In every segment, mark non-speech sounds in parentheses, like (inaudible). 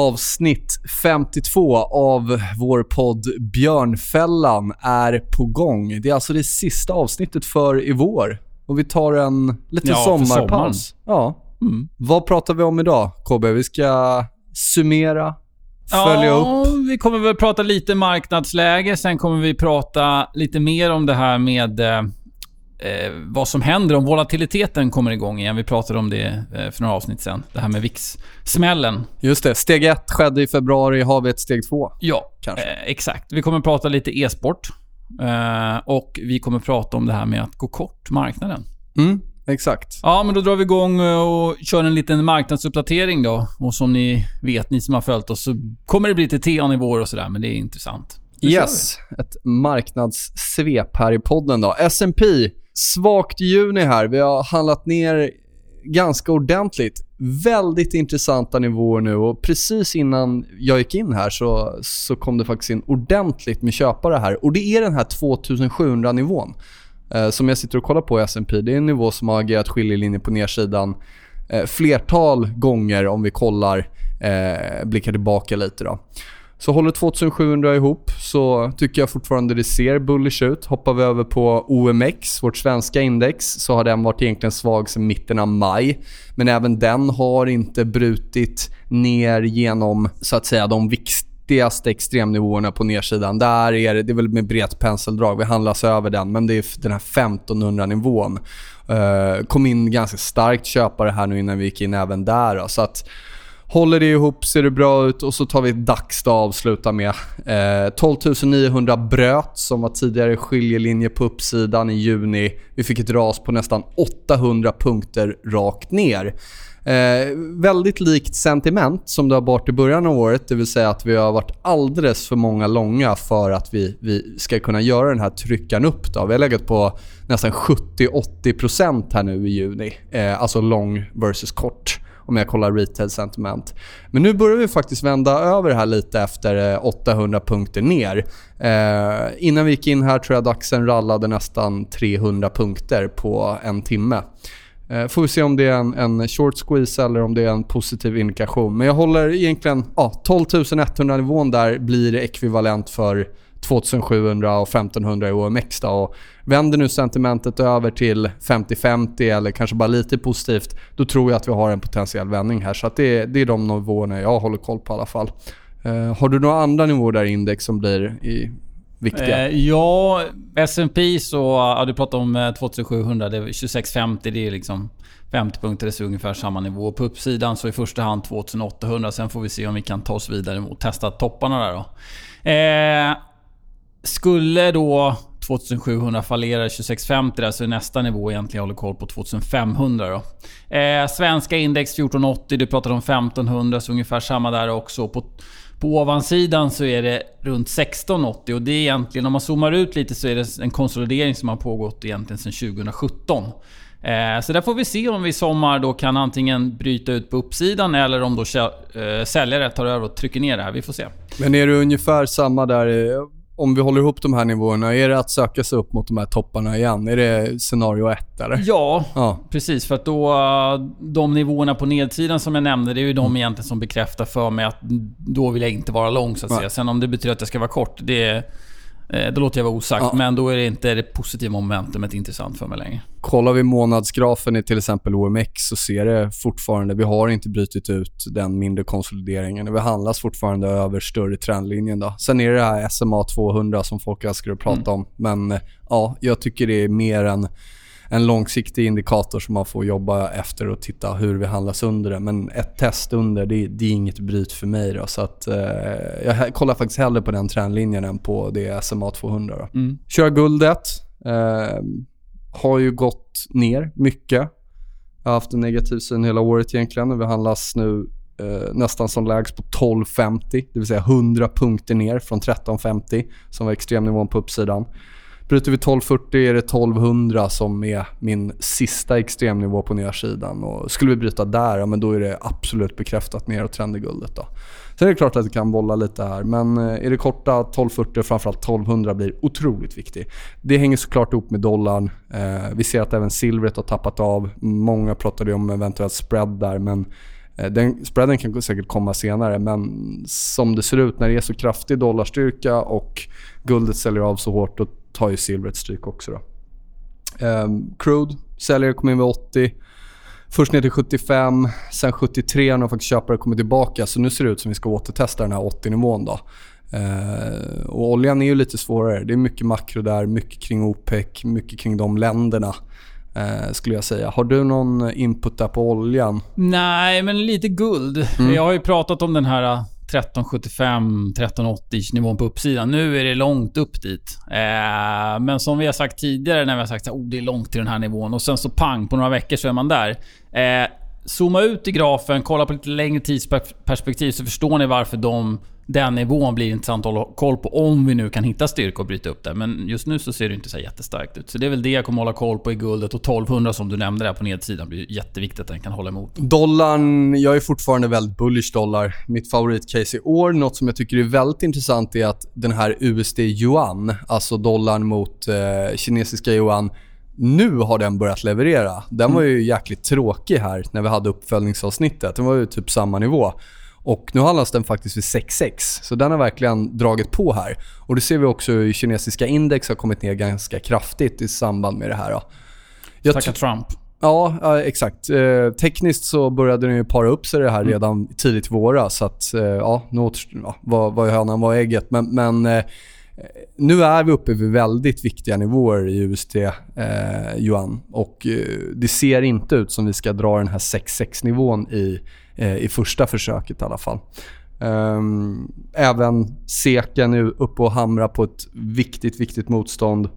Avsnitt 52 av vår podd Björnfällan är på gång. Det är alltså det sista avsnittet för i vår. Och vi tar en liten Ja, sommarpaus. Ja. Mm. Vad pratar vi om idag, KB? Vi ska summera, följa ja, upp. vi kommer väl prata lite marknadsläge. Sen kommer vi prata lite mer om det här med eh, vad som händer om volatiliteten kommer igång igen. Vi pratade om det eh, för några avsnitt sen. Det här med VIX-smällen. Just det, steg ett skedde i februari. Har vi ett steg två? Ja, Kanske. eh, exakt. Vi kommer prata lite e-sport. Eh, och vi kommer prata om det här med att gå kort marknaden. Mm, exakt. Ja, men då drar vi igång eh, och kör en liten marknadsuppdatering då. Och som ni vet, ni som har följt oss, så kommer det bli lite TA-nivåer och sådär, men det är intressant. Yes, ett marknadssvep här i podden då. S&P svagt juni här. Vi har handlat ner ganska ordentligt. Väldigt intressanta nivåer nu och precis innan jag gick in här så, så kom det faktiskt in ordentligt med köpare här. Och det är den här 2700 nivån eh, som jag sitter och kollar på i S&P. Det är en nivå som har agerat skiljelinje på nedsidan eh, flertal gånger om vi kollar, eh, blickar tillbaka lite då. Så håller 2700 ihop så tycker jag fortfarande det ser bullish ut. Hoppar vi över på OMX, vårt svenska index, så har den varit egentligen svag sedan mitten av maj. Men även den har inte brutit ner genom så att säga de viktigaste extremnivåerna på nedsidan. Där är det, det är väl med brett penseldrag, vi handlas över den, men det är den här 1500 nivån. Uh, kom in ganska starkt köpare här nu innan vi gick in även där. Då, så att Håller det ihop ser det bra ut och så tar vi ett dags att avsluta med. Eh, 12 900 bröt som var tidigare skiljelinje på uppsidan i juni. Vi fick ett ras på nästan 800 punkter rakt ner. Eh, väldigt likt sentiment som det har varit i början av året. Det vill säga att vi har varit alldeles för många långa för att vi, vi ska kunna göra den här tryckan upp. Då. Vi har legat på nästan 70-80% här nu i juni. Eh, alltså lång versus kort om jag kollar retail sentiment. Men nu börjar vi faktiskt vända över här lite efter eh, 800 punkter ner. Eh, innan vi gick in här tror jag DAXen rallade nästan 300 punkter på en timme. Eh, får vi se om det är en, en short squeeze eller om det är en positiv indikation. Men jag håller egentligen... Ja, 12 100 nivån där blir ekvivalent för 2700 och 1500 i OMX. Då. Och vänder nu sentimentet över till 50-50 eller kanske bara lite positivt, då tror jag att vi har en potentiell vändning här. Så att det, är, det är de nivåerna jag håller koll på i alla fall. Uh, har du några andra nivåer där i index som blir i, viktiga? Eh, ja, S&P så... Ja, du pratade om eh, 2700. Det är 2650. Det är liksom 50 punkter. Det är ungefär samma nivå. På uppsidan så i första hand 2800. Sen får vi se om vi kan ta oss vidare och testa topparna där då. Eh, skulle då 2700 fallera 2650 där så är nästa nivå egentligen jag håller koll på 2500 då. Eh, svenska index 1480, du pratade om 1500 så ungefär samma där också. På, på ovansidan så är det runt 1680 och det är egentligen, om man zoomar ut lite så är det en konsolidering som har pågått egentligen sedan 2017. Eh, så där får vi se om vi i sommar då kan antingen bryta ut på uppsidan eller om då eh, säljare tar över och trycker ner det här. Vi får se. Men är det ungefär samma där? Om vi håller ihop de här nivåerna, är det att söka sig upp mot de här topparna igen? Är det scenario ett eller? Ja, Ja. precis. För att då... De nivåerna på nedsidan som jag nämnde, det är ju de egentligen som bekräftar för mig att då vill jag inte vara lång så att säga. Sen om det betyder att jag ska vara kort, det... Eh, då låter jag vara osagt, ja. men då är det inte det positiva momentumet intressant för mig längre. Kollar vi månadsgrafen i till exempel OMX så ser det fortfarande, vi har inte brutit ut den mindre konsolideringen. Vi handlas fortfarande över större trendlinjen. Då. Sen är det det här SMA 200 som folk älskar att prata mm. om. Men ja, jag tycker det är mer än en långsiktig indikator som man får jobba efter och titta hur vi handlas under det. Men ett test under, det, det är inget bryt för mig. Då, så att, eh, jag kollar faktiskt hellre på den trendlinjen än på det SMA 200. Då. Mm. Köra guldet. Eh, har ju gått ner mycket. Jag har haft en negativ syn hela året egentligen. Vi handlas nu eh, nästan som lägst på 12,50. Det vill säga 100 punkter ner från 13,50 som var extremnivån på uppsidan. Bryter vi 1240 är det 1200 som är min sista extremnivå på nedsidan. Och skulle vi bryta där, ja, men då är det absolut bekräftat neråt i guldet. Då. Sen är det klart att det kan bolla lite här, men eh, är det korta 1240 och framförallt 1200 blir otroligt viktigt. Det hänger såklart ihop med dollarn. Eh, vi ser att även silvret har tappat av. Många pratade om eventuellt spread där, men eh, den spreaden kan säkert komma senare, men som det ser ut när det är så kraftig dollarstyrka och guldet säljer av så hårt, då tar ju silvret stryk också. Då. Um, crude säljer kom in vid 80. Först ner till 75, sen 73 när faktiskt köpare kommer tillbaka. Så nu ser det ut som vi ska återtesta den här 80-nivån. Då. Uh, och oljan är ju lite svårare. Det är mycket makro där, mycket kring OPEC, mycket kring de länderna. Uh, skulle jag säga. Har du någon input där på oljan? Nej, men lite guld. Mm. Jag har ju pratat om den här 1375, 1380 nivån på uppsidan. Nu är det långt upp dit. Eh, men som vi har sagt tidigare när vi har sagt att oh, det är långt till den här nivån och sen så pang, på några veckor så är man där. Eh, zooma ut i grafen, kolla på lite längre tidsperspektiv så förstår ni varför de den nivån blir intressant att hålla koll på om vi nu kan hitta styrka och bryta upp det. Men just nu så ser det inte så jättestarkt ut. Så det är väl det jag kommer hålla koll på i guldet. Och 1200 som du nämnde där på nedsidan blir jätteviktigt att den kan hålla emot. Dollarn, jag är fortfarande väldigt bullish dollar. Mitt favoritcase i år, något som jag tycker är väldigt intressant är att den här USD-yuan, alltså dollarn mot eh, kinesiska yuan, nu har den börjat leverera. Den var ju jäkligt tråkig här när vi hade uppföljningsavsnittet. Den var ju typ samma nivå. Och nu handlas den faktiskt vid 6,6. Så den har verkligen dragit på här. Och det ser vi också hur kinesiska index har kommit ner ganska kraftigt i samband med det här. Då. Jag Tacka Trump. Ja, exakt. Eh, tekniskt så började den ju para upp sig det här mm. redan tidigt i våras. Så att, eh, ja, nu återstår, ja, vad, vad hönan, vad ägget? Men, men eh, nu är vi uppe vid väldigt viktiga nivåer i USD eh, yuan. Och eh, det ser inte ut som vi ska dra den här 6,6 nivån i Eh, i första försöket i alla fall. Ehm, även SEK nu uppe och hamrar på ett viktigt, viktigt motstånd.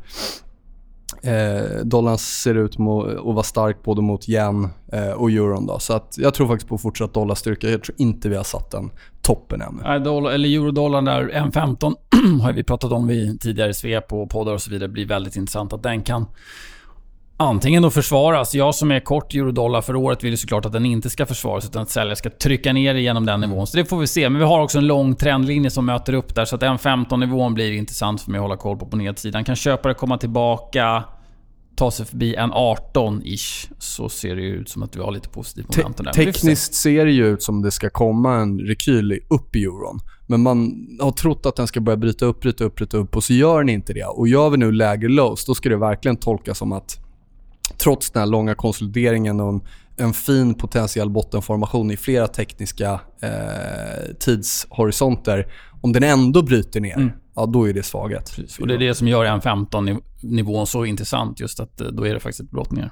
Eh, dollarn ser ut att vara stark både mot yen eh, och euron. Då. Så att jag tror faktiskt på fortsatt dollarstyrka. Jag tror inte vi har satt den toppen ännu. Nej, dollar, eller eurodollarn där, 1.15 (clears throat) har vi pratat om vid tidigare svep och poddar och så vidare. Det blir väldigt intressant att den kan antingen då försvaras. Jag som är kort eurodollar för året vill ju såklart att den inte ska försvaras utan att säljare ska trycka ner genom den nivån. Så det får vi se. Men vi har också en lång trendlinje som möter upp där. Så att den 15 nivån blir intressant för mig att hålla koll på på nedsidan. Kan köpare komma tillbaka, ta sig förbi en 18-ish, så ser det ut som att vi har lite positivt momentum där. Tekniskt ser det ju ut som det ska komma en rekyl upp i euron. Men man har trott att den ska börja bryta upp, bryta upp, bryta upp och så gör den inte det. Och gör vi nu lägre lows, då ska det verkligen tolkas som att trots den här långa konsolideringen och en, en fin potentiell bottenformation i flera tekniska eh, tidshorisonter. Om den ändå bryter ner, mm. ja då är det svaghet. Precis. Och det är det som gör M15-nivån så intressant. Just att eh, då är det faktiskt ett brott ner.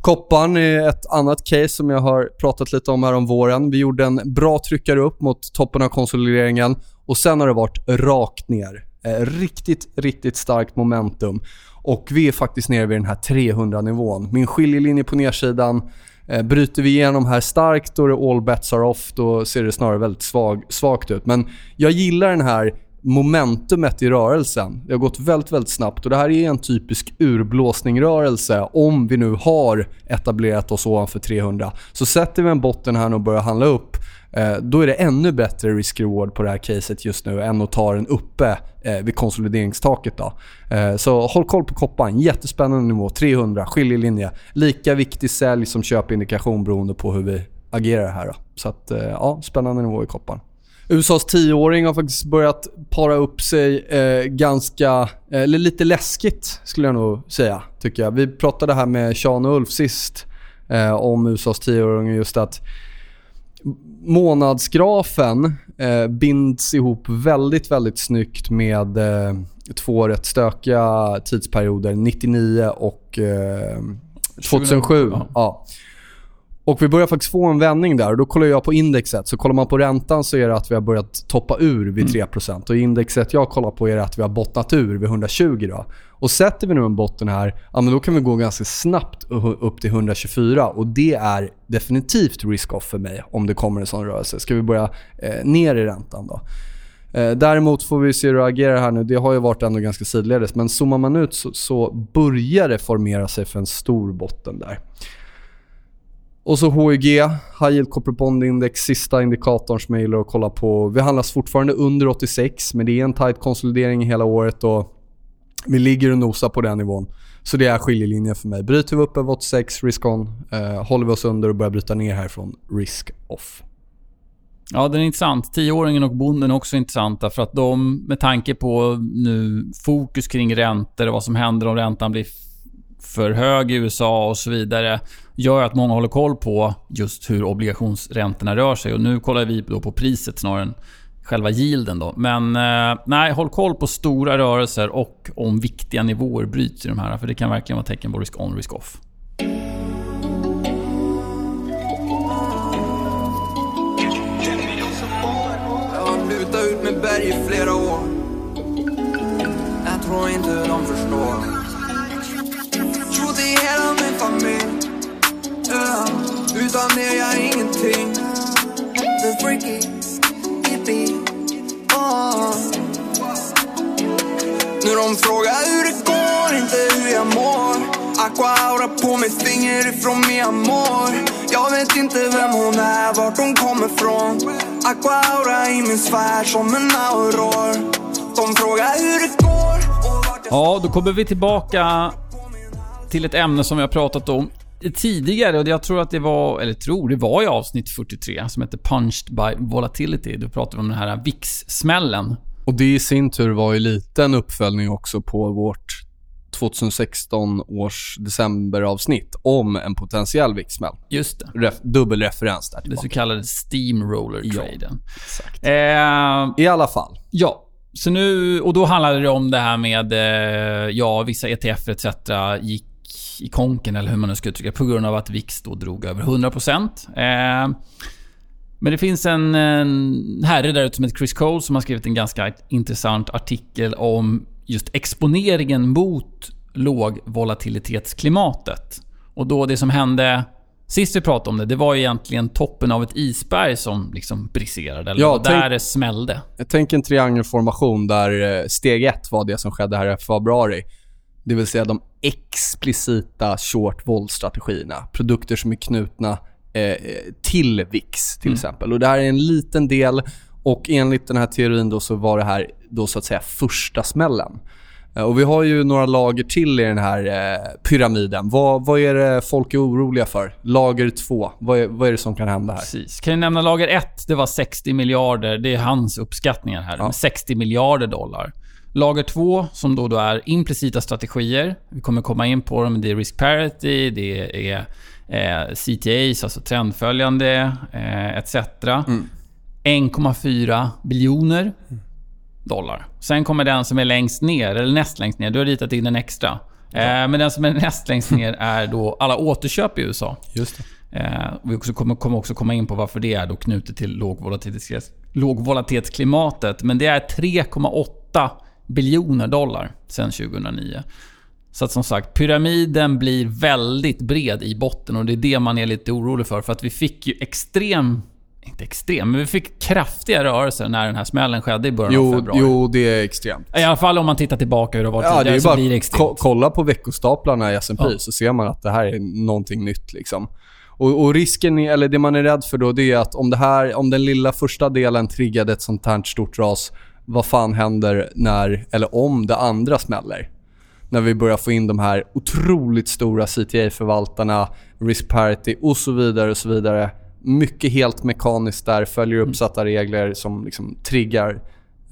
Kopparn är ett annat case som jag har pratat lite om här om våren. Vi gjorde en bra tryckare upp mot toppen av konsolideringen och sen har det varit rakt ner. Eh, riktigt, riktigt starkt momentum. Och vi är faktiskt nere vid den här 300-nivån. Min skiljelinje på nedsidan eh, Bryter vi igenom här starkt, då det all bets are off. Då ser det snarare väldigt svag, svagt ut. Men jag gillar den här momentumet i rörelsen. Det har gått väldigt, väldigt snabbt och det här är en typisk urblåsningrörelse om vi nu har etablerat oss ovanför 300. Så sätter vi en botten här och börjar handla upp Eh, då är det ännu bättre risk-reward på det här caset just nu än att ta den uppe eh, vid konsolideringstaket. Då. Eh, så håll koll på koppan. Jättespännande nivå. 300, skiljelinje. Lika viktig sälj som köpindikation beroende på hur vi agerar här. Då. Så att, ja, spännande nivå i koppan. USAs tioåring har faktiskt börjat para upp sig eh, ganska, eller lite läskigt skulle jag nog säga, tycker jag. Vi pratade här med Sean och Ulf sist eh, om USAs tioåring just att månadsgrafen eh, binds ihop väldigt, väldigt snyggt med eh, två rätt stökiga tidsperioder, 99 och eh, 2007. Ja. ja. Och vi börjar faktiskt få en vändning där och då kollar jag på indexet. Så kollar man på räntan så är det att vi har börjat toppa ur vid 3%. Mm. Och indexet jag kollar på är att vi har bottnat ur vid 120. Då. Och sätter vi nu en botten här, ja, men då kan vi gå ganska snabbt upp till 124. Och det är definitivt risk-off för mig om det kommer en sån rörelse. Ska vi börja eh, ner i räntan då? Eh, däremot får vi se hur det agerar här nu. Det har ju varit ändå ganska sidledes. Men zoomar man ut så, så börjar det formera sig för en stor botten där. Och så HYG, High Yield Corporate Bond Index, sista indikatorn som jag gillar att kolla på. Vi handlas fortfarande under 86, men det är en tight konsolidering hela året och vi ligger och nosar på den nivån. Så det är skiljelinjen för mig. Bryter vi upp över 86, risk on. Eh, håller vi oss under och börjar bryta ner härifrån, risk off. Ja, den är intressant. Tioåringen och bonden är också intressanta för att de, med tanke på nu fokus kring räntor och vad som händer om räntan blir för hög i USA och så vidare gör att många håller koll på just hur obligationsräntorna rör sig. Och nu kollar vi då på priset snarare än själva yielden. Då. Men eh, nej, håll koll på stora rörelser och om viktiga nivåer bryts i de här. För det kan verkligen vara tecken på risk on, risk off. Jag har ut med berg i flera år. Jag tror inte de förstår. Utan er jag ingenting. The freaky, hippie, ah. oh. Nu de frågar hur det går, inte hur jag mår. Aqua aura på mitt finger ifrån mi amor. Jag vet inte vem hon är, vart hon kommer från. Aqua aura i min sfär som en auror. De frågar hur det går. Ja, då kommer vi tillbaka till ett ämne som vi har pratat om tidigare och jag tror att det var, eller tror, det var i avsnitt 43 som heter Punched by Volatility. Då pratade vi om den här VIX-smällen. Och det i sin tur var ju lite en uppföljning också på vårt 2016 års decemberavsnitt om en potentiell VIX-smäll. Just det. Ref, dubbelreferens där tillbaka. Det så kallade steamroller-traden. Ja, exakt. Eh, I alla fall. Ja. Så nu, och då handlade det om det här med, eh, ja, vissa ETF etc. gick i konken, eller hur man nu ska uttrycka på grund av att VIX då drog över 100%. Eh, men det finns en, en herre där ute som heter Chris Cole som har skrivit en ganska intressant artikel om just exponeringen mot lågvolatilitetsklimatet. Och då det som hände Sist vi pratade om det, det var egentligen toppen av ett isberg som liksom briserade. Eller ja, där det smällde. Jag tänker en triangelformation där eh, steg ett var det som skedde här i februari. Det vill säga de explicita short vol-strategierna. Produkter som är knutna eh, till VIX till mm. exempel. Och Det här är en liten del och enligt den här teorin då så var det här då så att säga första smällen. Eh, och Vi har ju några lager till i den här eh, pyramiden. Vad, vad är det folk är oroliga för? Lager 2, vad, vad är det som kan hända här? Precis. Kan jag nämna lager 1? Det var 60 miljarder. Det är hans uppskattningar här. Ja. 60 miljarder dollar. Lager 2, som då, då är implicita strategier. Vi kommer komma in på dem. Det är risk parity, det är eh, CTAs, alltså trendföljande, eh, etc. Mm. 1,4 biljoner dollar. Sen kommer den som är längst ner, eller näst längst ner. Du har ritat in en extra. Ja. Eh, men den som är näst längst ner är då alla återköp i USA. Just. Eh, vi också kommer, kommer också komma in på varför det är då knutet till lågvolatitetsklimatet. Men det är 3,8 biljoner dollar sen 2009. Så att som sagt, pyramiden blir väldigt bred i botten och det är det man är lite orolig för. För att vi fick ju extrem... Inte extrem, men vi fick kraftiga rörelser när den här smällen skedde i början jo, av februari. Jo, det är extremt. I alla fall om man tittar tillbaka hur det var ja, tidigare det så blir det extremt. Ko kolla på veckostaplarna i S&P ja. så ser man att det här är någonting nytt liksom. Och, och, risken, är, eller det man är rädd för då, det är att om, det här, om den lilla första delen triggade ett sånt här stort ras vad fan händer när, eller om det andra smäller? När vi börjar få in de här otroligt stora CTA-förvaltarna, risk parity och så vidare och så vidare. mycket helt mekaniskt där, följer uppsatta regler som liksom triggar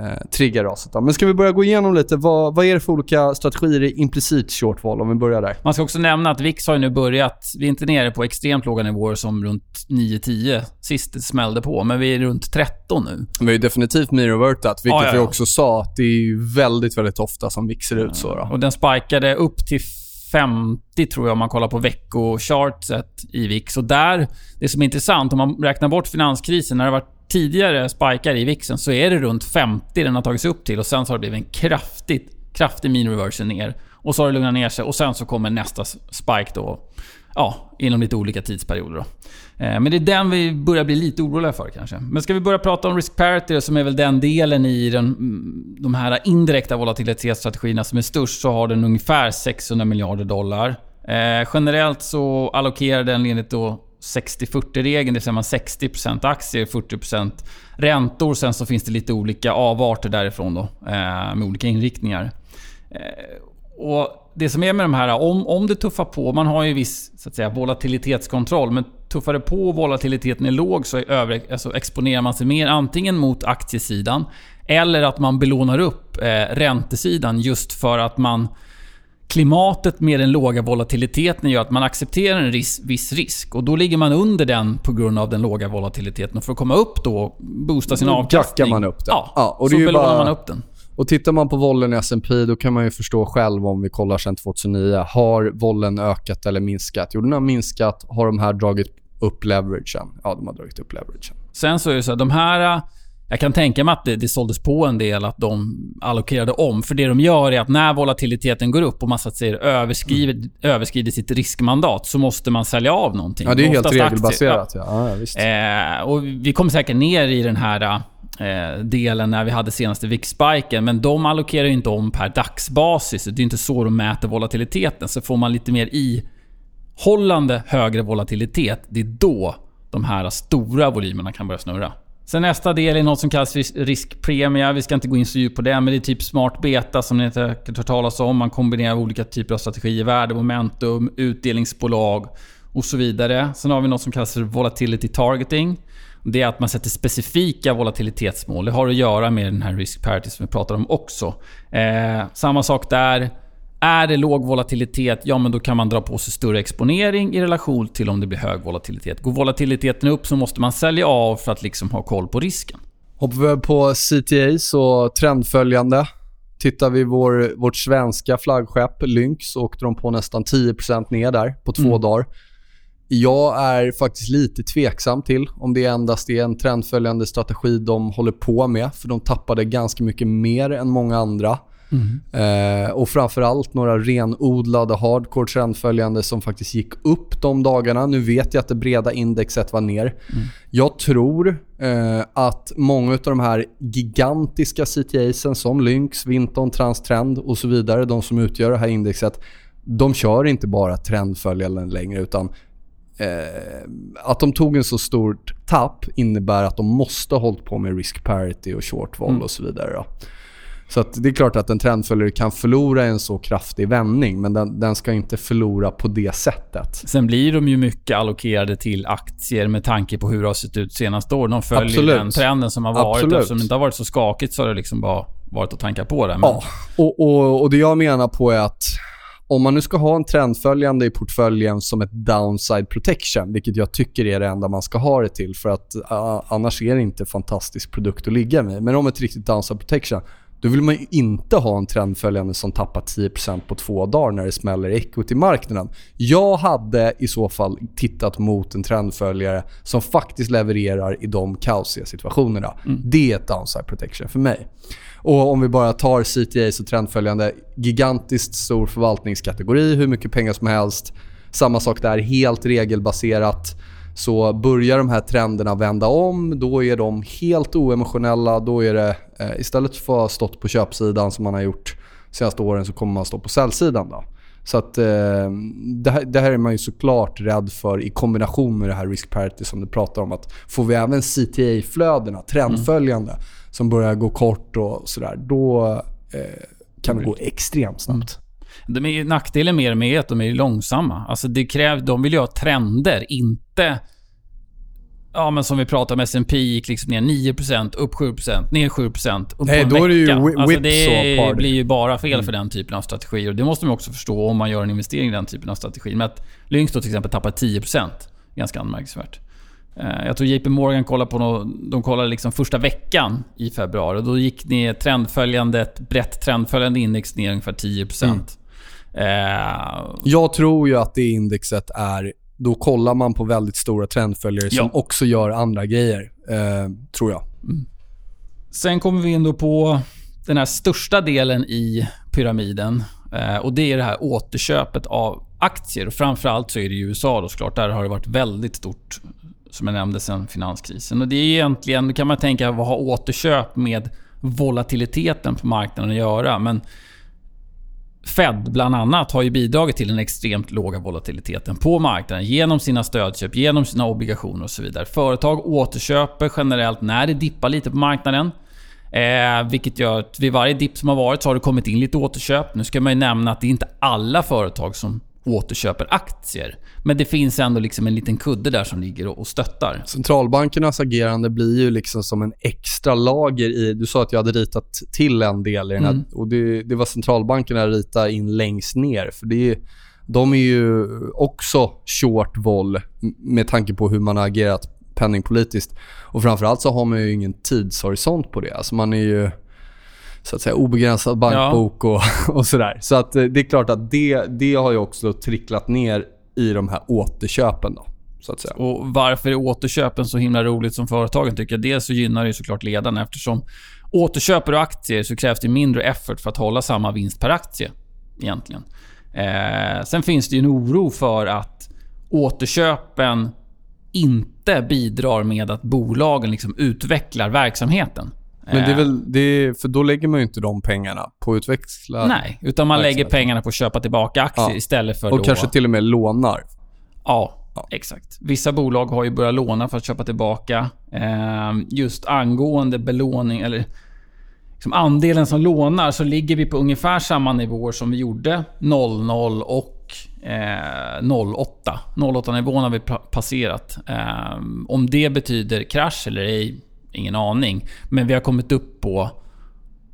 eh, triggar raset. Då. Men ska vi börja gå igenom lite, vad, vad är det för olika strategier i implicit shortfall om vi börjar där? Man ska också nämna att VIX har ju nu börjat, vi är inte nere på extremt låga nivåer som runt 9-10 sist det smällde på, men vi är runt 13 nu. Vi har ju definitivt mirrorvertat, vilket Ja, ja, ja. vi också sa att det är väldigt, väldigt ofta som VIX ser ut så. Då. Och den spikade upp till 50 tror jag om man kollar på veckochartset i VIX. Och där, det som är intressant, om man räknar bort finanskrisen, när det varit tidigare spikar i VIXen så är det runt 50 den har tagits upp till och sen så har det blivit en kraftigt, kraftig mean reversion ner. Och så har det lugnat ner sig och sen så kommer nästa spike då. Ja, inom lite olika tidsperioder då. Eh, men det är den vi börjar bli lite oroliga för kanske. Men ska vi börja prata om risk parity som är väl den delen i den, mm, de här indirekta volatilitetsstrategierna som är störst, så har den ungefär 600 miljarder dollar. Eh, generellt så allokerar den enligt då 60-40-regeln, det vill säga man 60% aktier, 40% räntor. Sen så finns det lite olika avarter därifrån då, eh, med olika inriktningar. Eh, och det som är med de här, om, om det tuffar på, man har ju viss så att säga, volatilitetskontroll, men tuffar det på och volatiliteten är låg så är över, alltså exponerar man sig mer antingen mot aktiesidan eller att man belånar upp eh, räntesidan just för att man Klimatet med den låga volatiliteten gör att man accepterar en ris viss risk och då ligger man under den på grund av den låga volatiliteten. Och för att komma upp då och boosta sin Då avkastning... jackar man upp den. Ja, Ja, och så belånar bara- man upp den. Och tittar man på vollen i S&P då kan man ju förstå själv om vi kollar sedan 2009. Har vollen ökat eller minskat? Jo, den har minskat. Har de här dragit upp leveragen? Ja, de har dragit upp leveragen. Sen så är det så här, de här... Jag kan tänka mig att det, det såldes på en del, att de allokerade om. För det de gör är att när volatiliteten går upp och man så att säga överskriver, överskrider sitt riskmandat så måste man sälja av någonting. Ja, det är helt regelbaserat. Ja. Ja, ja, visst. Eh, och vi kom säkert ner i den här eh, delen när vi hade senaste VIX-spiken. Men de allokerar ju inte om per dagsbasis. Det är inte så de mäter volatiliteten. Så får man lite mer ihållande högre volatilitet, det är då de här stora volymerna kan börja snurra. Sen nästa del är något som kallas riskpremie. Vi ska inte gå in så djupt på det, men det är typ smart beta som ni säkert hört talas om. Man kombinerar olika typer av strategier. Värde, momentum, utdelningsbolag och så vidare. Sen har vi något som kallas för volatility targeting. Det är att man sätter specifika volatilitetsmål. Det har att göra med den här risk parity som vi pratar om också. Eh, samma sak där. Är det låg volatilitet, ja men då kan man dra på sig större exponering i relation till om det blir hög volatilitet. Går volatiliteten upp så måste man sälja av för att liksom ha koll på risken. Hoppar vi på CTA så trendföljande. Tittar vi vår, vårt svenska flaggskepp Lynx så åkte de på nästan 10% ner där på två Mm. dagar. Jag är faktiskt lite tveksam till om det endast är en trendföljande strategi de håller på med. För de tappade ganska mycket mer än många andra. Eh, och framförallt några renodlade hardcore trendföljande som faktiskt gick upp de dagarna. Nu vet jag att det breda indexet var ner. Jag tror eh, att många av de här gigantiska CTAsen som Lynx, Vinton, Transtrend och så vidare, de som utgör det här indexet, de kör inte bara trendföljande längre utan eh, att de tog en så stort tapp innebär att de måste ha hållit på med risk parity och short vol Mm. och så vidare. Då. Så det är klart att en trendföljare kan förlora en så kraftig vändning men den, den ska inte förlora på det sättet. Sen blir de ju mycket allokerade till aktier med tanke på hur det har sett ut senaste åren. De följer Absolut. den trenden som har varit. Absolut. Eftersom det inte har varit så skakigt så har det liksom bara varit att tanka på det. Men Ja, och, och, och det jag menar på är att om man nu ska ha en trendföljande i portföljen som ett downside protection, vilket jag tycker är det enda man ska ha det till för att uh, annars är det inte fantastisk produkt att ligga med. Men om ett riktigt downside protection, då vill man ju inte ha en trendföljande som tappar 10% på två dagar när det smäller i equity-marknaden. Jag hade i så fall tittat mot en trendföljare som faktiskt levererar i de kaosiga situationerna. Det är ett downside protection för mig. Och om vi bara tar CTA och trendföljande, gigantiskt stor förvaltningskategori, hur mycket pengar som helst. Samma sak där, helt regelbaserat. Så börjar de här trenderna vända om, då är de helt oemotionella. Då är det, eh, istället för att ha stått på köpsidan som man har gjort de senaste åren så kommer man stå på säljsidan. Då. Så att eh, det, här, det här är man ju såklart rädd för i kombination med det här risk parity som du pratar om. Att får vi även CTA-flödena, trendföljande, som börjar gå kort och sådär, då eh, kan det gå extremt snabbt. De är ju, nackdelen med dem är att de är långsamma. Alltså det kräv, de vill ju ha trender, inte Ja, men som vi pratade om, S&P gick liksom ner 9%, upp 7%, ner 7%, upp Nej, på en då är det ju vecka. alltså, det blir ju bara fel för den typen av strategier. Och det måste man också förstå om man gör en investering i den typen av strategi. Men att Lynx då till exempel tappar 10%, ganska anmärkningsvärt. Eh, Jag tror JP Morgan kollade på de kollade liksom första veckan i februari. Och då gick ner trendföljande, ett brett trendföljande index ner ungefär 10%. Eh, Jag tror ju att det indexet är... Då kollar man på väldigt stora trendföljare som Ja. också gör andra grejer. Eh, tror jag. Sen kommer vi in på den här största delen i pyramiden. Eh, och Det är det här återköpet av aktier. Och framförallt så är det i USA då såklart. Där har det varit väldigt stort, som jag nämnde, sen finanskrisen. Och det är egentligen, kan man tänka, vad har återköp med volatiliteten på marknaden att göra? Men Fed bland annat har ju bidragit till den extremt låga volatiliteten på marknaden genom sina stödköp, genom sina obligationer och så vidare. Företag återköper generellt när det dippar lite på marknaden. Eh, vilket gör att vid varje dipp som har varit så har det kommit in lite återköp. Nu ska man ju nämna att det är inte alla företag som återköper aktier. Men det finns ändå liksom en liten kudde där som ligger och stöttar. Centralbankernas agerande blir ju liksom som en extra lager i... Du sa att jag hade ritat till en del i den här. Mm. Och det, det var centralbankerna ritade in längst ner. För det är, de är ju också short vol med tanke på hur man har agerat penningpolitiskt. Och framförallt så har man ju ingen tidshorisont på det. Alltså man är ju så att säga obegränsad bankbok och, (laughs) och sådär. Så att eh, det är klart att det, det har ju också tricklat ner i de här återköpen då, så att säga. Och varför är återköpen så himla roligt som företagen tycker? Dels så gynnar det såklart ledarna eftersom återköper du aktier så krävs det mindre effort för att hålla samma vinst per aktie. Egentligen. Eh, sen finns det en oro för att återköpen inte bidrar med att bolagen liksom utvecklar verksamheten. Men det är Eh, väl, det är, för då lägger man ju inte de pengarna på att utväxla. Nej, utan man lägger pengarna på att köpa tillbaka aktier Ja. istället för Och då... kanske till och med lånar. Ja, Ja. exakt. Vissa bolag har ju börjat låna för att köpa tillbaka. Eh, just angående belåning, eller liksom andelen som lånar, så ligger vi på ungefär samma nivåer som vi gjorde 00 och eh, 08. 08-nivån har vi pa- passerat. Eh, om det betyder krasch eller ej, ingen aning. Men vi har kommit upp på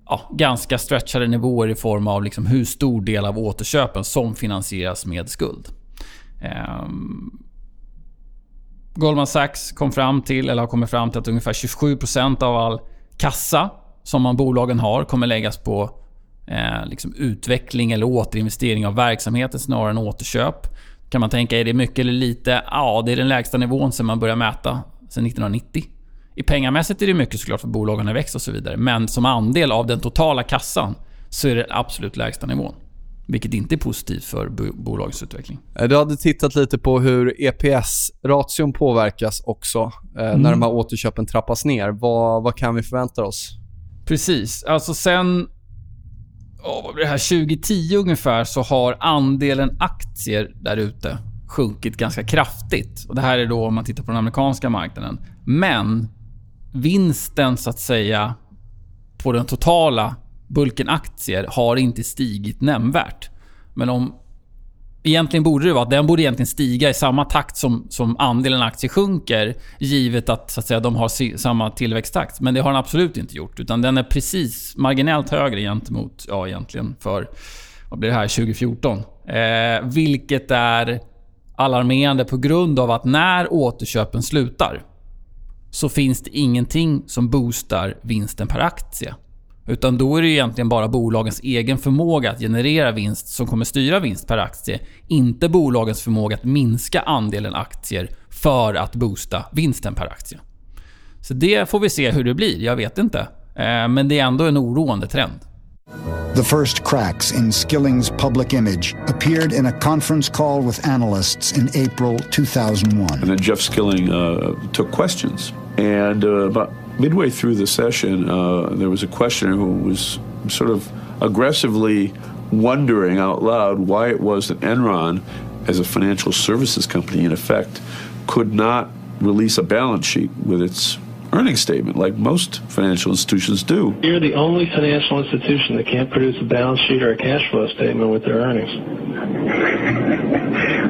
ja, ganska stretchade nivåer i form av liksom hur stor del av återköpen som finansieras med skuld. Um, Goldman Sachs kom fram till, eller har kommit fram till att ungefär 27% av all kassa som man bolagen har kommer läggas på eh, liksom utveckling eller återinvestering av verksamheten snarare än återköp. Kan man tänka, är det mycket eller lite? Ja, det är den lägsta nivån sen man började mäta, sen 1990. I pengamässigt är det mycket såklart för bolagen har växt och så vidare. Men som andel av den totala kassan så är det absolut lägsta nivån. Vilket inte är positivt för bo- bolagens utveckling. Eh, Du hade tittat lite på hur EPS-ration påverkas också eh, när de här återköpen trappas ner. Vad, vad kan vi förvänta oss? Precis. Alltså sen... Oh, det här? 2010 ungefär så har andelen aktier där ute sjunkit ganska kraftigt. Och Det här är då om man tittar på den amerikanska marknaden. Men vinsten så att säga på den totala bulken aktier har inte stigit nämnvärt. Men om... Egentligen borde det vara att den borde egentligen stiga i samma takt som, som andelen aktier sjunker. Givet att, så att säga, de har si, samma tillväxttakt. Men det har den absolut inte gjort. Utan den är precis marginellt högre gentemot, ja egentligen för, vad blir det här, 2014. Eh, vilket är alarmerande på grund av att när återköpen slutar så finns det ingenting som boostar vinsten per aktie. Utan då är det egentligen bara bolagens egen förmåga att generera vinst som kommer styra vinst per aktie. Inte bolagens förmåga att minska andelen aktier för att boosta vinsten per aktie. Så det får vi se hur det blir. Jag vet inte. Eh, men det är ändå en oroande trend. The first cracks in Skilling's public image appeared in a conference call with analysts in April 2001. And then Jeff Skilling uh, took questions. And uh, about midway through the session, uh, there was a questioner who was sort of aggressively wondering out loud why it was that Enron, as a financial services company in effect, could not release a balance sheet with its earnings statement like most financial institutions do. You're the only financial institution that can't produce a balance sheet or a cash flow statement with their earnings. (laughs)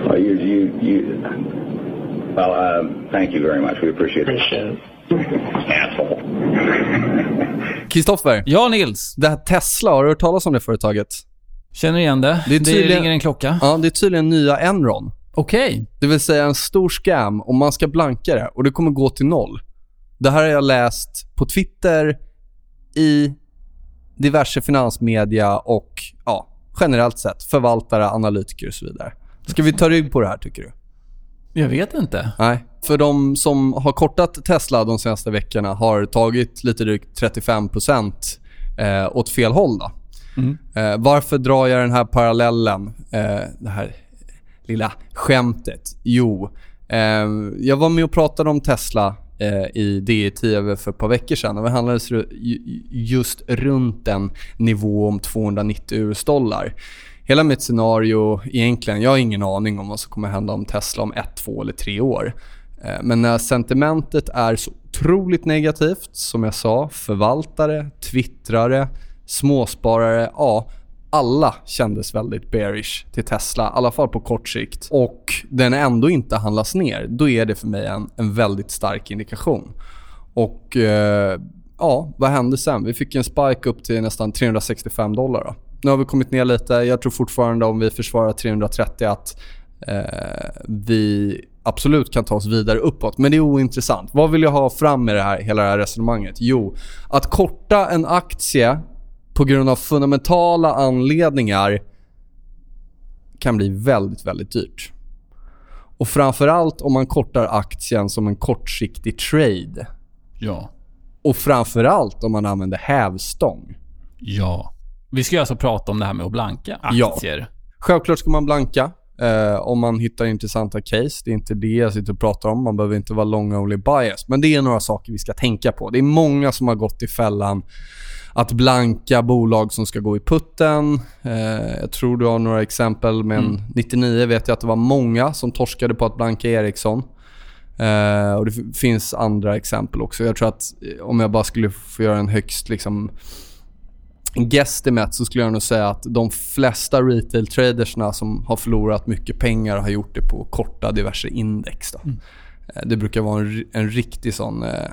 Well, you, you, you, Well, uh, thank you very much. We appreciate. Appreciate it. (laughs) Kristoffer, Ja, Nils. det här Tesla, har du hört talas om det företaget? Känner igen det. Det är Det, tydligen- ringer en klocka. Ja, det är tydligen nya Enron. Okej. Det vill säga en stor scam och man ska blanka det och det kommer gå till noll. Det här har jag läst på Twitter, i diverse finansmedia och ja, generellt sett förvaltare, analytiker och så vidare. Ska vi ta rygg på det här tycker du? Jag vet inte. Nej. För de som har kortat Tesla de senaste veckorna har tagit lite drygt 35% eh, åt fel håll. Då. Eh, varför drar jag den här parallellen? Eh, det här lilla skämtet. Jo, eh, jag var med och pratade om Tesla Eh, i DI-TV för ett par veckor sedan. Och vi handlades just runt en nivå om 290 US-dollar. Hela mitt scenario egentligen, jag har ingen aning om vad som kommer hända om Tesla om ett, två eller tre år. Eh, men när sentimentet är så otroligt negativt, som jag sa, förvaltare, twittrare, småsparare, ja, alla kändes väldigt bearish till Tesla, i alla fall på kort sikt. Och den ändå inte handlas ner, då är det för mig en, en väldigt stark indikation. Och eh, ja, vad hände sen? Vi fick en spike upp till nästan 365 dollar. Då. Nu har vi kommit ner lite. Jag tror fortfarande om vi försvarar 330 att eh, vi absolut kan ta oss vidare uppåt. Men det är ointressant. Vad vill jag ha fram med det här, hela det här resonemanget? Jo, att korta en aktie på grund av fundamentala anledningar kan bli väldigt, väldigt dyrt. Och framförallt om man kortar aktien som en kortsiktig trade. Ja. Och framförallt om man använder hävstång. Ja. Vi ska alltså prata om det här med att blanka Ja. aktier. Självklart ska man blanka eh, om man hittar intressanta case. Det är inte det jag sitter och pratar om. Man behöver inte vara long only bias. Men det är några saker vi ska tänka på. Det är många som har gått i fällan att blanka bolag som ska gå i putten. Eh, jag tror du har några exempel. Men 99 vet jag att det var många som torskade på att blanka Ericsson. Eh, och Det finns andra exempel också. Jag tror att eh, om jag bara skulle få göra en högst liksom guesstimate så skulle jag nog säga att de flesta retail tradersna som har förlorat mycket pengar har gjort det på korta diverse index. Då. Eh, Det brukar vara en, ri- en riktig sån eh,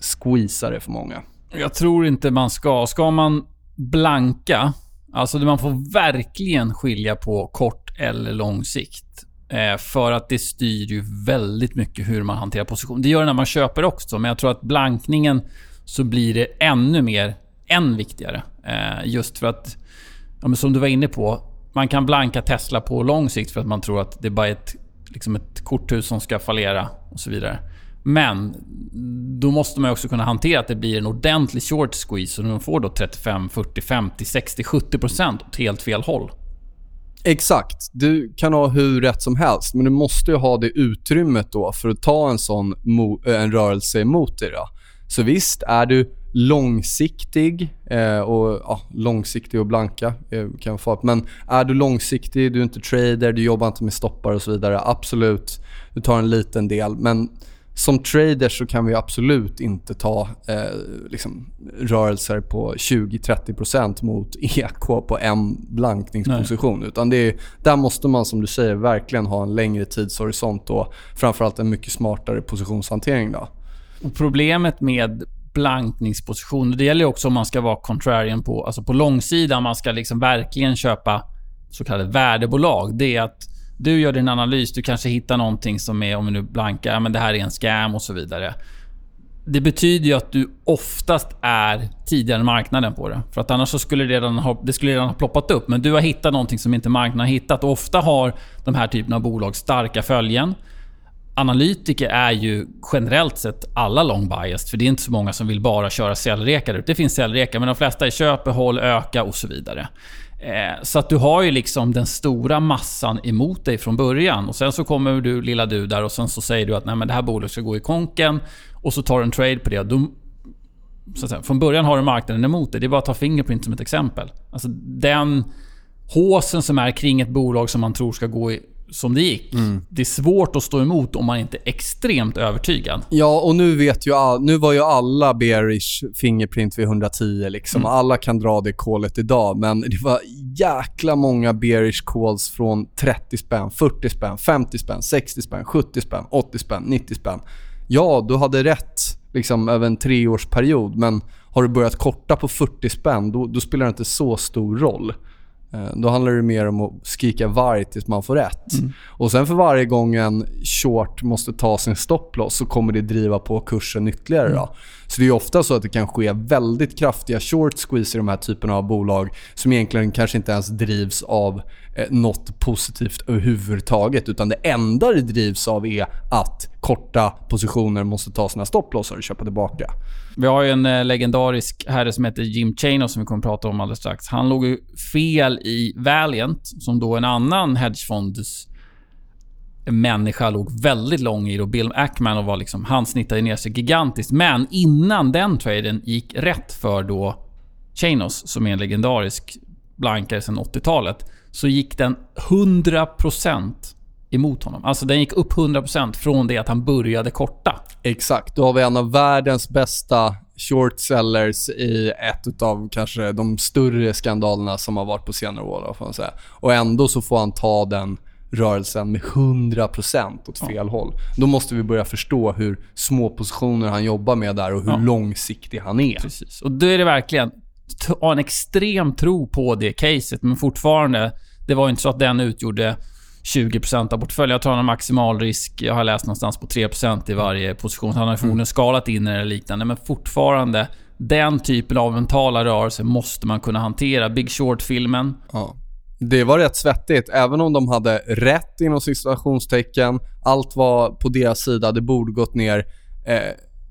squeezare för många. Jag tror inte man ska. Ska man blanka, alltså man får verkligen skilja på kort eller lång sikt. Eh, för att det styr ju väldigt mycket hur man hanterar position. Det gör det när man köper också, men jag tror att blankningen så blir det ännu mer, än viktigare. Eh, just för att, ja, som du var inne på, man kan blanka Tesla på lång sikt för att man tror att det är bara ett, liksom ett korthus som ska fallera och så vidare. Men då måste man ju också kunna hantera att det blir en ordentlig short squeeze och de får då 35, 40, 50, 60, 70% åt helt fel håll. Exakt. Du kan ha hur rätt som helst, men du måste ju ha det utrymmet då för att ta en sån mo- eh, en rörelse emot dig. Då. Så visst, är du långsiktig eh, och ja, långsiktig och blanka eh, kan vara farligt. Men är du långsiktig, du är inte trader, du jobbar inte med stoppar och så vidare. Absolut, du tar en liten del. Men som trader så kan vi absolut inte ta eh, liksom, rörelser på 20-30% mot (laughs) EK på en blankningsposition. Utan det är, där måste man som du säger verkligen ha en längre tidshorisont och framförallt en mycket smartare positionshantering. Då. Och problemet med blankningspositioner, det gäller också om man ska vara contrarian på, alltså på långsidan. Man ska liksom verkligen köpa så kallade värdebolag. Det är att du gör din analys, du kanske hittar någonting som är, om vi nu blankar, men det här är en scam och så vidare. Det betyder ju att du oftast är tidigare än marknaden på det. För att annars så skulle det redan ha, det skulle redan ha ploppat upp. Men du har hittat någonting som inte marknaden har hittat. Och ofta har de här typerna av bolag starka följen. Analytiker är ju generellt sett alla long biased. För det är inte så många som vill bara köra säljrekar. Det finns säljrekar, men de flesta är köp, behåll, öka och så vidare. Eh, Så att du har ju liksom den stora massan emot dig från början. Och Sen så kommer du, lilla du där och sen så säger du att Nej, men det här bolaget ska gå i konken. Och så tar du en trade på det. Du, så att säga, från början har du marknaden emot dig. Det är bara att ta Fingerprint som ett exempel. Alltså den håsen som är kring ett bolag som man tror ska gå i, som det gick. Det är svårt att stå emot om man inte är extremt övertygad. Ja, och nu vet ju all, nu var ju alla bearish Fingerprint vid 110 liksom. Alla kan dra det callet idag, men det var jäkla många bearish calls från 30 spänn, 40 spänn, 50 spänn, 60 spänn, 70 spänn, 80 spänn, 90 spänn. Ja, du hade rätt liksom över en treårsperiod, men har du börjat korta på 40 spänn, då, då spelar det inte så stor roll. Eh, Då handlar det mer om att skrika varg tills man får rätt. Och sen för varje gång en short måste ta sin stopploss så kommer det driva på kursen ytterligare. Då. Så det är ofta så att det kan ske väldigt kraftiga short squeeze i de här typerna av bolag som egentligen kanske inte ens drivs av eh, något positivt överhuvudtaget. Utan det enda det drivs av är att korta positioner måste ta sina stopplossar och köpa tillbaka. Vi har ju en eh, legendarisk herre som heter Jim Chanos som vi kommer att prata om alldeles strax. Han låg ju fel i Valiant, som då en annan hedgefonds människa låg väldigt lång i. Då Bill Ackman och var liksom, han snittade ner sig gigantiskt. Men innan den traden gick rätt för då Chanos, som är en legendarisk blankare sedan 80-talet, så gick den 100% emot honom. Alltså den gick upp 100% från det att han började korta. Exakt. Då har vi en av världens bästa short sellers i ett av kanske de större skandalerna som har varit på senare år. Får man säga. Och ändå så får han ta den rörelsen med 100% åt fel håll. Då måste vi börja förstå hur små positioner han jobbar med där och hur Ja. långsiktig han är. Precis. Och då är det verkligen ha en extrem tro på det caset, men fortfarande, det var inte så att den utgjorde 20% av portföljen. Jag tror han har maximal risk, jag har läst någonstans på 3% i varje position. Så Han har förmodligen skalat in eller liknande, men fortfarande, den typen av mentala rörelser måste man kunna hantera. Big Short-filmen, Ja. Det var rätt svettigt. Även om de hade rätt inom situationstecken, allt var på deras sida, det borde gått ner. Eh,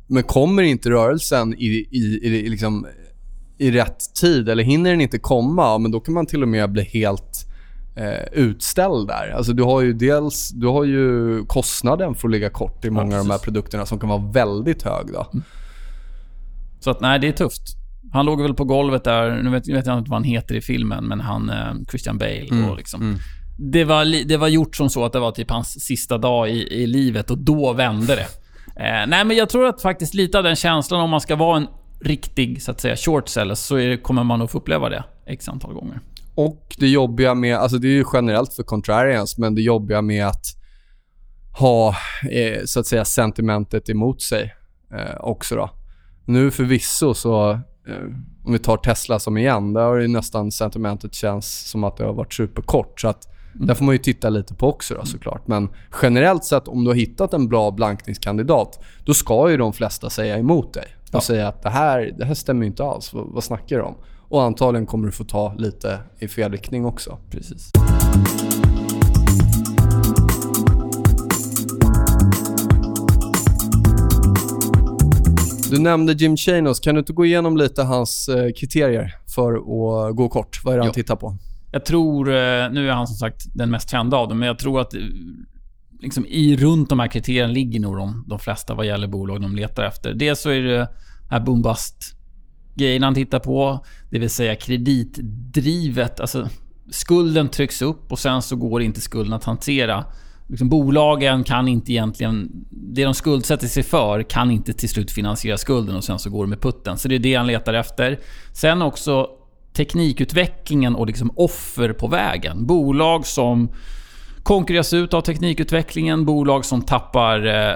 men kommer inte rörelsen i, i, i, liksom, i rätt tid eller hinner den inte komma, men då kan man till och med bli helt eh, utställd där. Alltså du har ju dels du har ju kostnaden för att ligga kort i många av de här produkterna som kan vara väldigt hög. Då. Så att nej, det är tufft. Han låg väl på golvet där, nu vet, vet jag inte vad han heter i filmen, men han, eh, Christian Bale och liksom. Det, var, det var gjort som så att det var typ hans sista dag i, i livet och då vände det. Eh, nej, men jag tror att faktiskt lite av den känslan, om man ska vara en riktig, så att säga, short seller, så är, kommer man nog få uppleva det x antal gånger. Och det jobbiga med, alltså det är ju generellt för contrarians, men det jobbiga med att ha eh, så att säga sentimentet emot sig eh, också då. Nu förvisso så, eh, om vi tar Tesla som igen, där har ju nästan sentimentet känns som att det har varit superkort. Så att där får man ju titta lite på också då såklart. Men generellt sett, om du har hittat en bra blankningskandidat, då ska ju de flesta säga emot dig. Och Ja. säga att det här, det här stämmer inte alls. Vad, vad snackar du om? Och antagligen kommer du få ta lite i fel riktning också. Precis. Du nämnde Jim Chanos. Kan du inte gå igenom lite hans eh, kriterier för att gå kort? Vad är det han Jo. tittar på? Jag tror, eh, nu är han som sagt den mest kända av dem, men jag tror att eh, liksom i runt de här kriterierna ligger nog de, de flesta vad gäller bolag de letar efter. Dels så är det här bombast grejen han tittar på, det vill säga kreditdrivet. Alltså skulden trycks upp och sen så går inte skulden att hantera. Liksom, bolagen kan inte egentligen... Det de skuldsätter sig för kan inte till slut finansiera skulden och sen så går det med putten. Så det är det han letar efter. Sen också teknikutvecklingen och liksom offer på vägen. Bolag som konkurreras ut av teknikutvecklingen, bolag som tappar eh,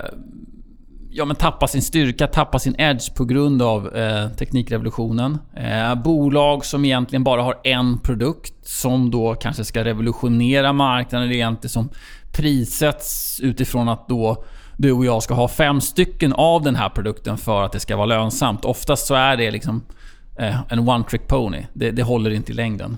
ja, men tappar sin styrka, tappar sin edge på grund av eh, teknikrevolutionen. Eh, bolag som egentligen bara har en produkt som då kanske ska revolutionera marknaden. Det är egentligen som prissätts utifrån att då du och jag ska ha fem stycken av den här produkten för att det ska vara lönsamt. Oftast så är det liksom eh, en one trick pony. Det, det håller inte i längden.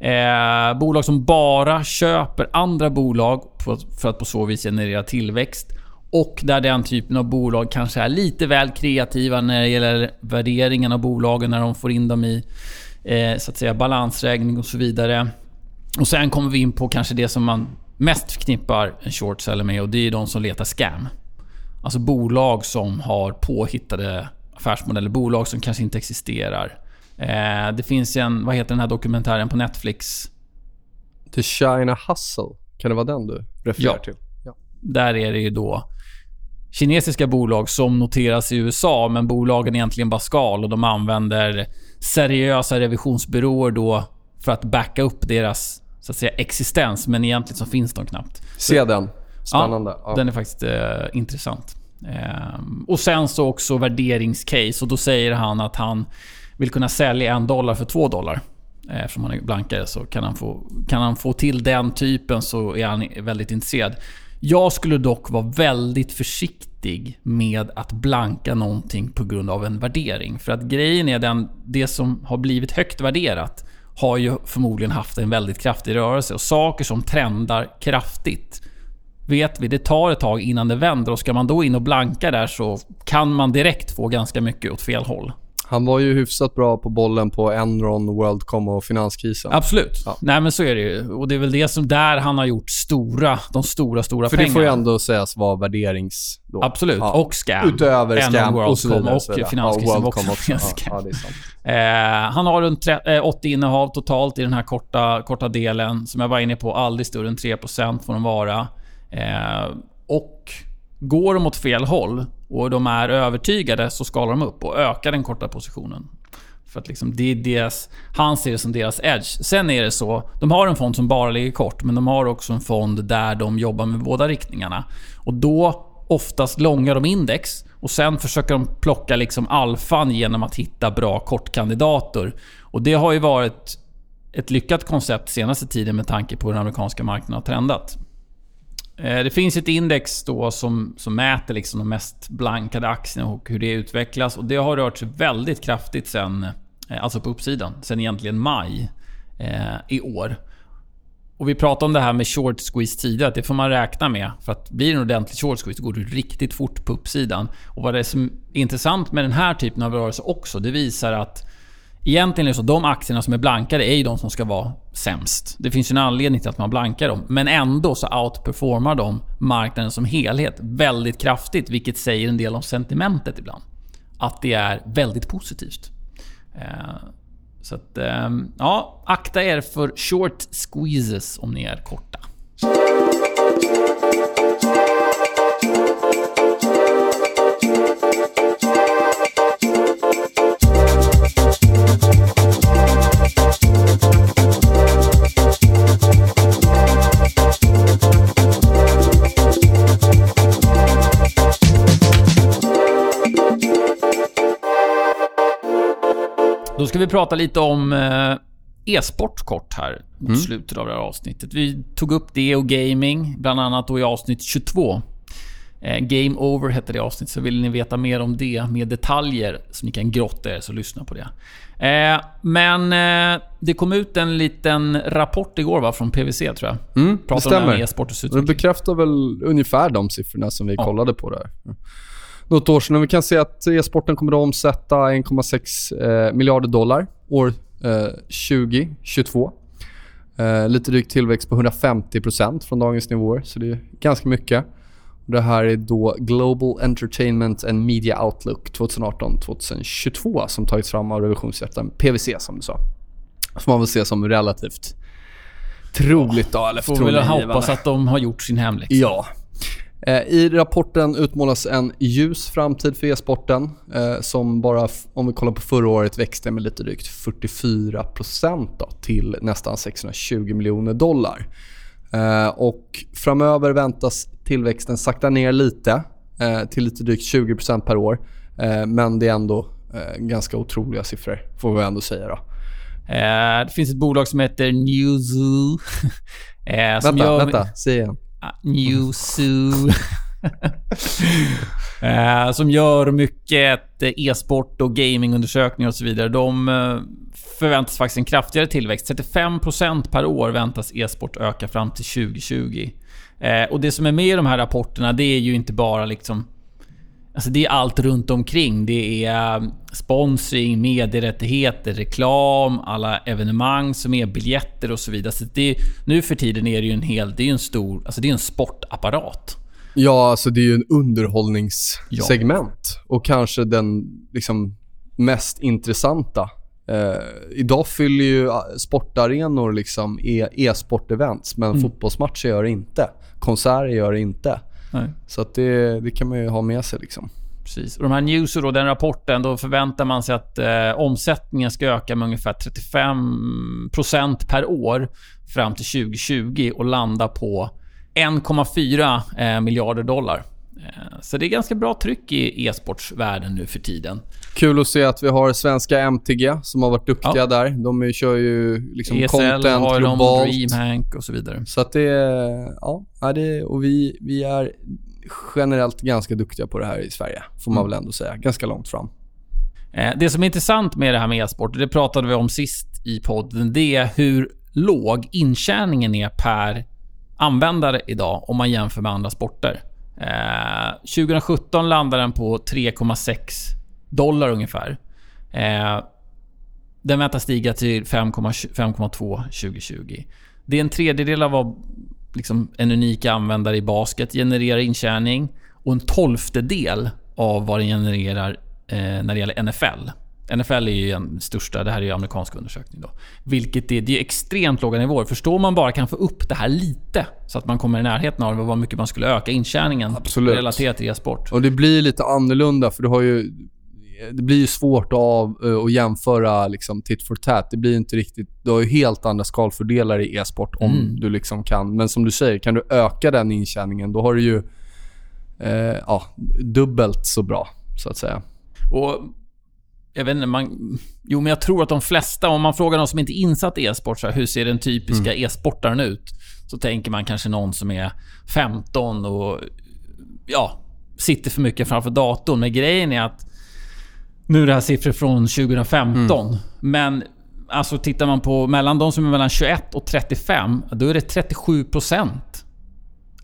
Eh, bolag som bara köper andra bolag för, för att på så vis generera tillväxt. Och där den typen av bolag kanske är lite väl kreativa när det gäller värderingen av bolagen, när de får in dem i eh, så att säga balansräkning och så vidare. Och sen kommer vi in på kanske det som man mest förknippar en short seller med och det är de som letar scam. Alltså bolag som har påhittade affärsmodeller, bolag som kanske inte existerar. Eh, det finns en, vad heter den här dokumentären på Netflix? The China Hustle. Kan det vara den du refererar Ja. till? Där är det ju då kinesiska bolag som noteras i USA, men bolagen är egentligen bara skal och de använder seriösa revisionsbyråer då för att backa upp deras så att säga, existens, men egentligen så finns de knappt. Se den. Spännande. Ja, Ja. Den är faktiskt eh, intressant. Ehm, och sen så också värderingscase. Och då säger han att han vill kunna sälja en dollar för två dollar. Eh, Eftersom han är blankare så kan han, få, kan han få till den typen så är han väldigt intresserad. Jag skulle dock vara väldigt försiktig med att blanka någonting på grund av en värdering. För att grejen är den, det som har blivit högt värderat har ju förmodligen haft en väldigt kraftig rörelse. Och saker som trendar kraftigt vet vi, det tar ett tag innan det vänder och ska man då in och blanka där så kan man direkt få ganska mycket åt fel håll. Han var ju hyfsat bra på bollen på Enron, WorldCom och finanskrisen. Absolut. Ja. Nej men så är det ju. Och det är väl det som där han har gjort stora, de stora, stora För pengarna. det får ju ändå sägas vara värderings... Då. Absolut. Ja. Och scam. Utöver Enron, scam och så WorldCom vidare. och vidare. finanskrisen ja, också WorldCom en Ja. Eh, han har runt tre- eh, 80 innehav totalt i den här korta, korta delen. Som jag var inne på, aldrig större än 3% får de vara. Eh, och går de åt fel håll och de är övertygade så skalar de upp och ökar den korta positionen. För att liksom det är deras, han ser det som deras edge. Sen är det så, de har en fond som bara ligger kort, men de har också en fond där de jobbar med båda riktningarna. Och då oftast långar de index och sen försöker de plocka liksom alfan genom att hitta bra kortkandidater. Och det har ju varit ett lyckat koncept senaste tiden med tanke på hur den amerikanska marknaden har trendat. Eh, det finns ett index då som, som mäter liksom de mest blankade aktierna och hur det utvecklas. Och det har rört sig väldigt kraftigt sen, eh, alltså på uppsidan, sen egentligen maj eh, i år. Och vi pratade om det här med short squeeze tidigare, att det får man räkna med. För att blir det en ordentlig short squeeze, då går det riktigt fort på uppsidan. Och vad det är som är intressant med den här typen av rörelse också, det visar att Egentligen är det så de aktierna som är blankade är ju de som ska vara sämst. Det finns ju en anledning till att man blankar dem. Men ändå så outperformar de marknaden som helhet väldigt kraftigt. Vilket säger en del om sentimentet ibland. Att det är väldigt positivt. Eh, så att, eh, ja, akta er för short squeezes om ni är korta. Då ska vi prata lite om eh, e-sport kort här mot slutet av det här avsnittet. Vi tog upp det och gaming, bland annat då i avsnitt 22. Eh, Game Over hette det avsnitt, så vill ni veta mer om det med detaljer så ni kan grotta er, så lyssna på det. Eh, men det kom ut en liten rapport igår va, från PWC tror jag. Mm, det Pratade om det stämmer. e-sportens Och Det bekräftar väl ungefär de siffrorna som vi Ja. kollade på där. Något år sedan. Och Vi kan se att e-sporten kommer att omsätta 1,6 eh, miljarder dollar år eh, 2022. Eh, lite drygt tillväxt på 150% från dagens nivåer, så det är ganska mycket. Det här är då Global Entertainment and Media Outlook 2018-2022 som tagits fram av revisionsrätten PWC som du sa. Som man väl ser som relativt troligt då, eller Får väl hoppas att de har gjort sin hemläxa. Ja. Eh, I rapporten utmålas en ljus framtid för e-sporten eh, som bara, om vi kollar på förra året, växte med lite drygt 44% då, till nästan 620 miljoner dollar. Eh, och framöver väntas tillväxten sakta ner lite till lite drygt 20% per år. Men det är ändå ganska otroliga siffror, får vi ändå säga. Då. Det finns ett bolag som heter Newzoo. (laughs) Vänta, gör- vänta, säg igen. Ah, New Newzoo. (laughs) eh, som gör mycket eh, e-sport och gamingundersökningar och så vidare. De eh, förväntas faktiskt en kraftigare tillväxt. 35% per år väntas e-sport öka fram till 2020. Eh, och det som är med i de här rapporterna, det är ju inte bara liksom Alltså det är allt runt omkring. Det är eh, sponsring, medierättigheter, reklam, alla evenemang som är biljetter och så vidare. Så det, nu för tiden är det ju en hel... Det är en stor... Alltså det är en sportapparat. Ja, alltså det är ju en underhållningssegment och kanske den liksom mest intressanta Eh, idag fyller ju eh, sportarenor liksom e- e-sport-events, men fotbollsmatcher gör det inte. Konserter gör det inte. Nej. Så att det, det kan man ju ha med sig liksom. Precis. Och de här Newser och den rapporten, då förväntar man sig att eh, omsättningen ska öka med ungefär 35% per år fram till 2020 och landa på 1,4 eh, miljarder dollar. Eh, så det är ganska bra tryck i e-sportsvärlden nu för tiden. Kul att se att vi har svenska MTG som har varit duktiga Ja. där. De kör ju liksom ESL content har globalt. DreamHank och så vidare. Så att det är... Ja, det, och vi, vi är generellt ganska duktiga på det här i Sverige, får man Mm. väl ändå säga. Ganska långt fram. Eh, Det som är intressant med det här med e-sport, det pratade vi om sist i podden, det är hur låg intjäningen är per användare idag om man jämför med andra sporter. Eh, 2017 landade den på 3,6 dollar ungefär. Eh, den väntas stiga till 5,2 2020. Det är en tredjedel av vad liksom, en unik användare i basket genererar intjäning och en tolftedel av vad den genererar eh, när det gäller NFL. NFL är ju den största, det här är ju amerikansk undersökning då. Vilket är, det är extremt låga nivåer. Förstår man bara kan få upp det här lite, så att man kommer i närheten av vad mycket man skulle öka intjäningen Absolut. relaterat till e-sport. Och det blir lite annorlunda för du har ju... Det blir ju svårt av, eh, att jämföra liksom tit for tat. Det blir inte riktigt... Du har ju helt andra skalfördelar i e-sport om Mm. du liksom kan. Men som du säger, kan du öka den intjäningen då har du ju eh, ja, dubbelt så bra, så att säga. Och jag vet inte, man... Jo, men jag tror att de flesta, om man frågar någon som inte är insatt i e-sport, så här, hur ser den typiska e-sportaren ut? Så tänker man kanske någon som är 15 och ja, sitter för mycket framför datorn. Men grejen är att nu är det här siffror från 2015. Men alltså tittar man på mellan de som är mellan 21 och 35, då är det 37%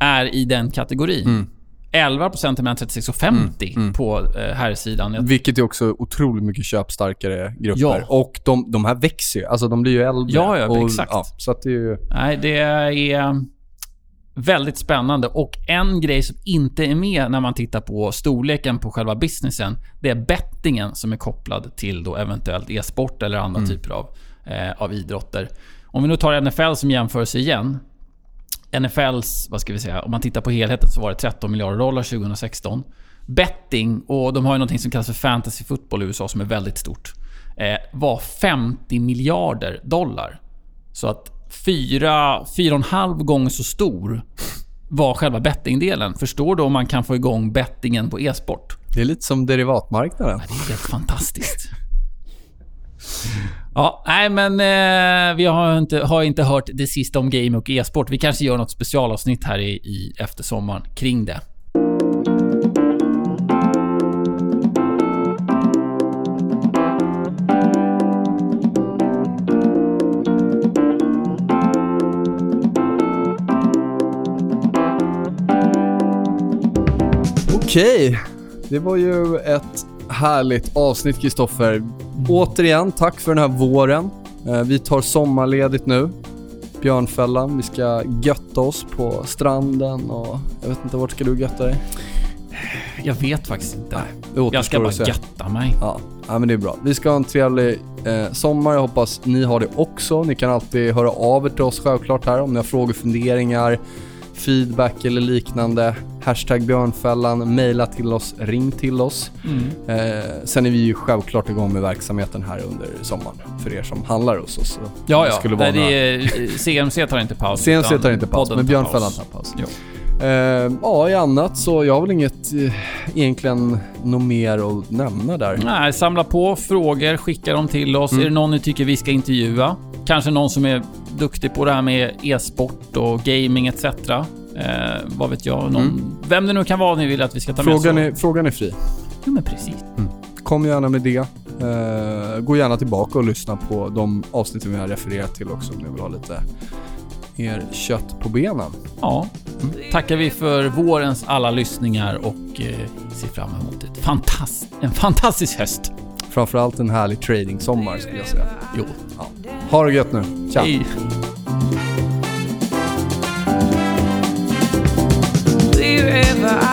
är i den kategorin. 11% är mellan 36 och 50 på eh, här sidan. Vilket är också otroligt mycket köpstarkare grupper. Ja. Och de, de här växer ju. Alltså de blir ju äldre. Ja, ja, och, exakt. Ja, så att det är ju... Nej, det är väldigt spännande. Och en grej som inte är med när man tittar på storleken på själva businessen, det är bettingen som är kopplad till då eventuellt e-sport eller andra typer av, eh, av idrotter. Om vi nu tar NFL som jämförelse igen. NFLs, vad ska vi säga, om man tittar på helheten så var det 13 miljarder dollar 2016. Betting, och de har ju något som kallas för fantasy football i USA som är väldigt stort, eh, var 50 miljarder dollar. Så att fyra, fyra och en halv gånger så stor var själva bettingdelen. Förstår du om man kan få igång bettingen på e-sport? Det är lite som derivatmarknaden. Det är helt fantastiskt. Ja, nej men eh, vi har inte, har inte hört det sista om game och e-sport. Vi kanske gör något specialavsnitt här i, i efter sommaren kring det. Okej, det var ju ett härligt avsnitt Kristoffer. Återigen, tack för den här våren. Eh, Vi tar sommarledigt nu. Björnfällan, vi ska götta oss på stranden och jag vet inte, vart ska du götta dig? Jag vet faktiskt inte. Återstår Jag ska bara götta mig. Ja, ja, men det är bra. Vi ska ha en trevlig eh, sommar. Jag hoppas ni har det också. Ni kan alltid höra av er till oss självklart här om ni har frågor, funderingar, feedback eller liknande. Hashtag björnfällan, mejla till oss, ring till oss. Eh, sen är vi ju självklart igång med verksamheten här under sommaren för er som handlar hos oss. Ja, ja. skulle vara Nej, några- är, CMC tar inte paus. (laughs) Utan tar inte paus, men Björnfällan tar paus. Jo. Eh, ja, i annat så jag har väl inget eh, egentligen något mer att nämna där. Nej, samla på frågor, skicka dem till oss. Mm. Är det någon ni tycker vi ska intervjua? Kanske någon som är duktig på det här med e-sport och gaming etc. Eh, vad vet jag? Någon, Vem det nu kan vara ni vill att vi ska ta Mm. Frågan med. är, frågan är fri. Jo, men precis. Kom gärna med det. Eh, gå gärna tillbaka och lyssna på de avsnitten vi har refererat till också om ni vill ha lite mer kött på benen. Ja. Tackar vi för vårens alla lyssningar och eh, ser fram emot ett fantast en fantastisk höst. Framförallt en härlig trading-sommar skulle jag säga. Jo. Ha det gött nu. Tja! Hej. Wherever I